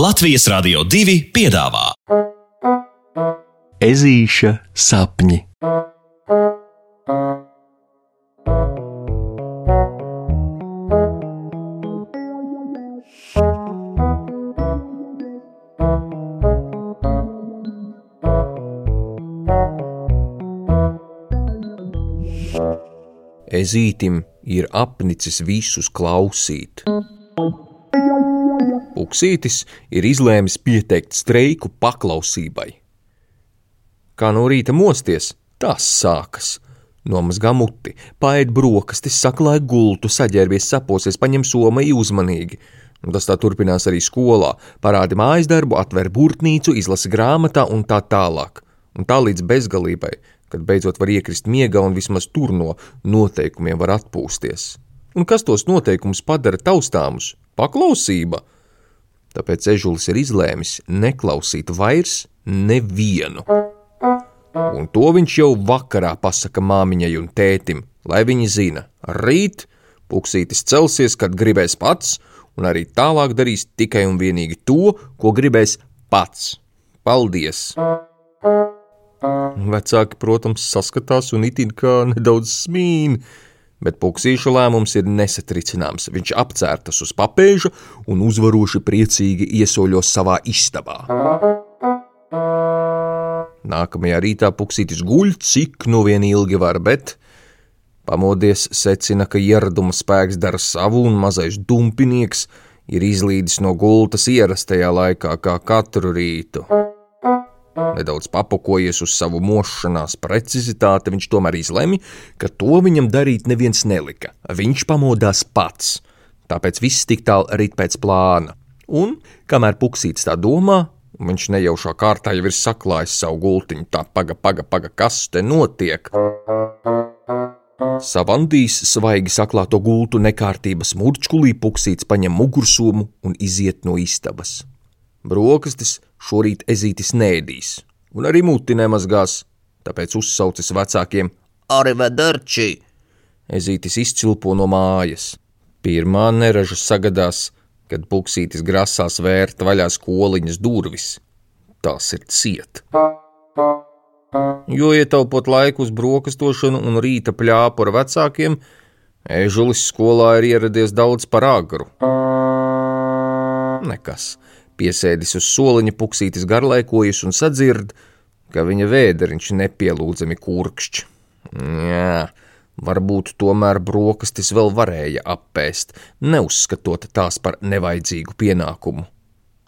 Latvijas Rādio 2 piedāvā Ezīša sapņi. Ezītim ir apnicis visus klausīt. Puksītis ir izlēmis pieteikt streiku paklausībai. Kā no rīta mosties, tas sākas. Nomazgā muti, paēd brokastis, saklāj gultu, saģērbies saposies, paņem somai uzmanīgi. Un tas tā turpinās arī skolā. Parādi mājas darbu, atver burtnīcu, izlasi grāmatā un tā tālāk. Un tā līdz bezgalībai, kad beidzot var iekrist miegā un vismaz tur no noteikumiem var atpūsties. Un kas tos noteikumus padara taustāmus? Paklausība! Tāpēc ežulis ir izlēmis neklausīt vairs nevienu. Un to viņš jau vakarā pasaka māmiņai un tētim, lai viņi zina, rīt puksītis celsies, kad gribēs pats, un arī tālāk darīs tikai un vienīgi to, ko gribēs pats. Paldies! Vecāki, protams, saskatās un itin kā nedaudz smīn, bet puksīša lēmums ir nesatricināms. Viņš apcērtas uz papēža un uzvaroši priecīgi iesoļos savā istabā. Nākamajā rītā puksītis guļ, cik nu vien ilgi var, bet pamodies secina, ka ieraduma spēks dara savu un mazais dumpinieks ir izlīdis no gultas ierastajā laikā kā katru rītu. Nedaudz papakojies uz savu mošanās precizitāti, viņš tomēr izlemj, ka to viņam darīt neviens nelika. Viņš pamodās pats, tāpēc viss tik tālu rīt pēc plāna. Un, kamēr puksītis tā domā, Viņš nejaušā kārtā jau ir saklājis savu gultiņu, tā paga, paga, paga, kas te notiek? Savandīs svaigi saklāto gultu nekārtības murčkulī puksīts paņem mugursomu un iziet no istabas. Brokastis šorīt ezītis nēdīs, un arī muti nemazgās, tāpēc uzsaucis vecākiem Arivedarči! Ezītis izcilpo no mājas. Pirmā neraža sagadās, kad puksītis grasās vērt vaļā skoliņas durvis. Tas ir ciet. Jo ietaupot laiku uz brokastošanu un rīta pļāpu ar vecākiem, ežulis skolā ir ieradies daudz par agru. Nekas. Piesēdis uz soliņa, puksītis garlaikojas un sadzird, ka viņa vēderiņš nepielūdzami kurkšķi. Jā, Varbūt tomēr brokastis vēl varēja apēst, neuzskatot tās par nevajadzīgu pienākumu.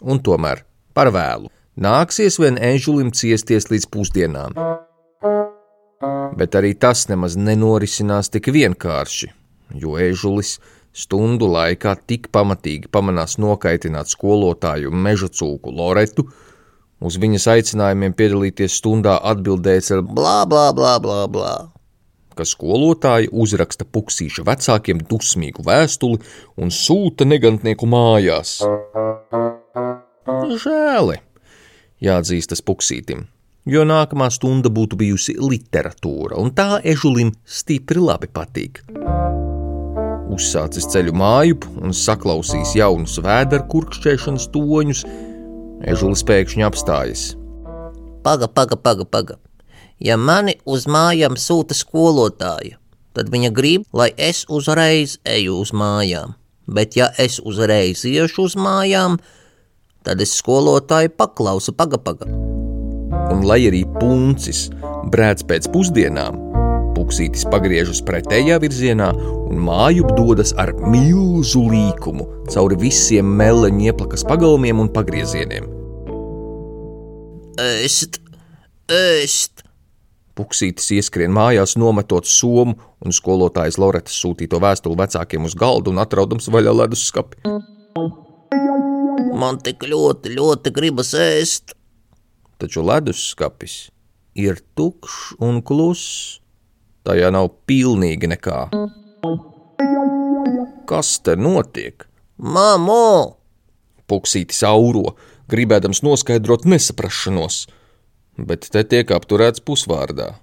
Un tomēr par vēlu nāksies vien ežulim ciesties līdz pusdienām. Bet arī tas nemaz nenorisinās tik vienkārši, jo ežulis stundu laikā tik pamatīgi pamanās nokaitināt skolotāju meža cūku Loretu, uz viņas aicinājumiem piedalīties stundā atbildēts ar Blā, blā, blā, blā, blā. ka skolotāji uzraksta puksīša vecākiem dusmīgu vēstuli un sūta negantnieku mājās. Žēli, jāatzīstas puksītim, jo nākamā stunda būtu bijusi literatūra, un tā ežulim stipri labi patīk. Uzsācis ceļu mājup un saklausījis jaunus vēdera kurkšķēšanas toņus, ežulis pēkšņi apstājas. Paga, paga, paga, paga. Ja mani uz mājām sūta skolotāja, tad viņa grib, lai es uzreiz eju uz mājām. Bet ja es uzreiz iešu uz mājām, tad es skolotāju paklausu paga, paga. Un lai arī puncis brēc pēc pusdienām, puksītis pagriežas pretējā virzienā un māju dodas ar milzu līkumu cauri visiem meleņu ieplakas pagalmiem un pagriezieniem. Ēst, ēst, Puksītis ieskrien mājās, nometot somu un skolotājas Loretas sūtīto vēstuli vecākiem uz galda un atraudams vaļā leduskapi. man tik ļoti, ļoti gribas ēst. Taču leduskapis ir tukšs un kluss. Tajā nav pilnīgi nekā. Kas te notiek? Māmo! Puksītis auro, gribēdams noskaidrot nesaprašanos, bet te tiek apturēts pusvārdā.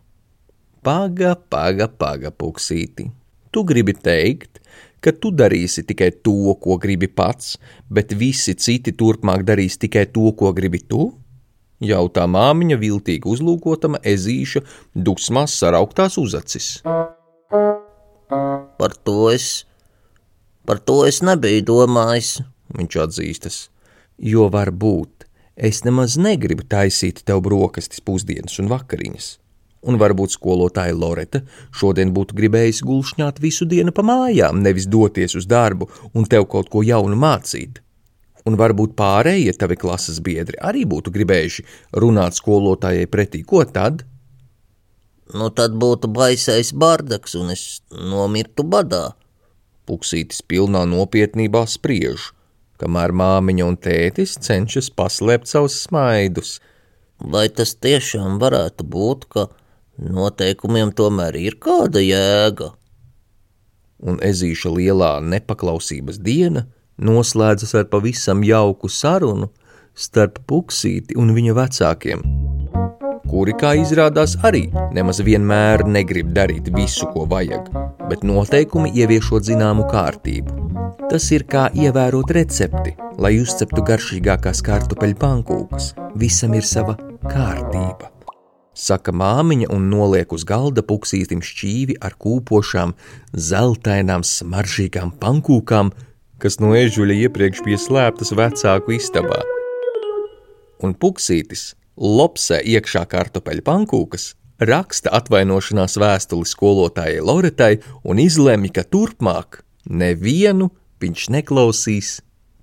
Paga, paga, paga, puksīti. Tu gribi teikt, ka tu darīsi tikai to, ko gribi pats, bet visi citi turpmāk darīs tikai to, ko gribi tu? Jautā māmiņa viltīgi uzlūkotama ezīša dusmās sarauktās uzacis. Par to es, par to es nebiju domājis, viņš atzīstas. Jo varbūt es nemaz negribu taisīt tev brokastis pusdienas un vakariņas. Un varbūt skolotāja Loreta šodien būtu gribējusi gulšņāt visu dienu pa mājām, nevis doties uz darbu un tev kaut ko jaunu mācīt. Un varbūt pārējie tavi klases biedri arī būtu gribējuši runāt skolotājai pretī, ko tad? Nu tad būtu baisais bardaks un es nomirtu badā. Puksītis pilnā nopietnībā spriež, kamēr māmiņa un tētis cenšas paslēpt savus smaidus. Vai tas tiešām varētu būt, ka noteikumiem tomēr ir kāda jēga? Un ezīša lielā nepaklausības diena noslēdzas ar pavisam jauku sarunu starp puksīti un viņa vecākiem kuri, kā izrādās, arī nemaz vienmēr negrib darīt visu, ko vajag, bet noteikumi ieviešot zināmu kārtību. Tas ir kā ievērot recepti, lai uzceptu garšīgākās kartupeļu pankūkas. Visam ir sava kārtība. Saka māmiņa un noliek uz galda puksītim šķīvi ar kūpošām, zeltainām, smaržīgām pankūkām, kas no ežuļa iepriekš bija slēptas vecāku istabā. Un puksītis lopsē iekšā kartupeļu pankūkas, raksta atvainošanās vēstuli skolotājai Loretai un izlemj, ka turpmāk nevienu viņš neklausīs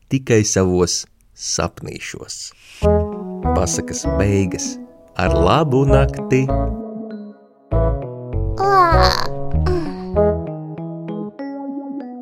tikai savos sapnīšos. Pasakas beigas ar labu nakti!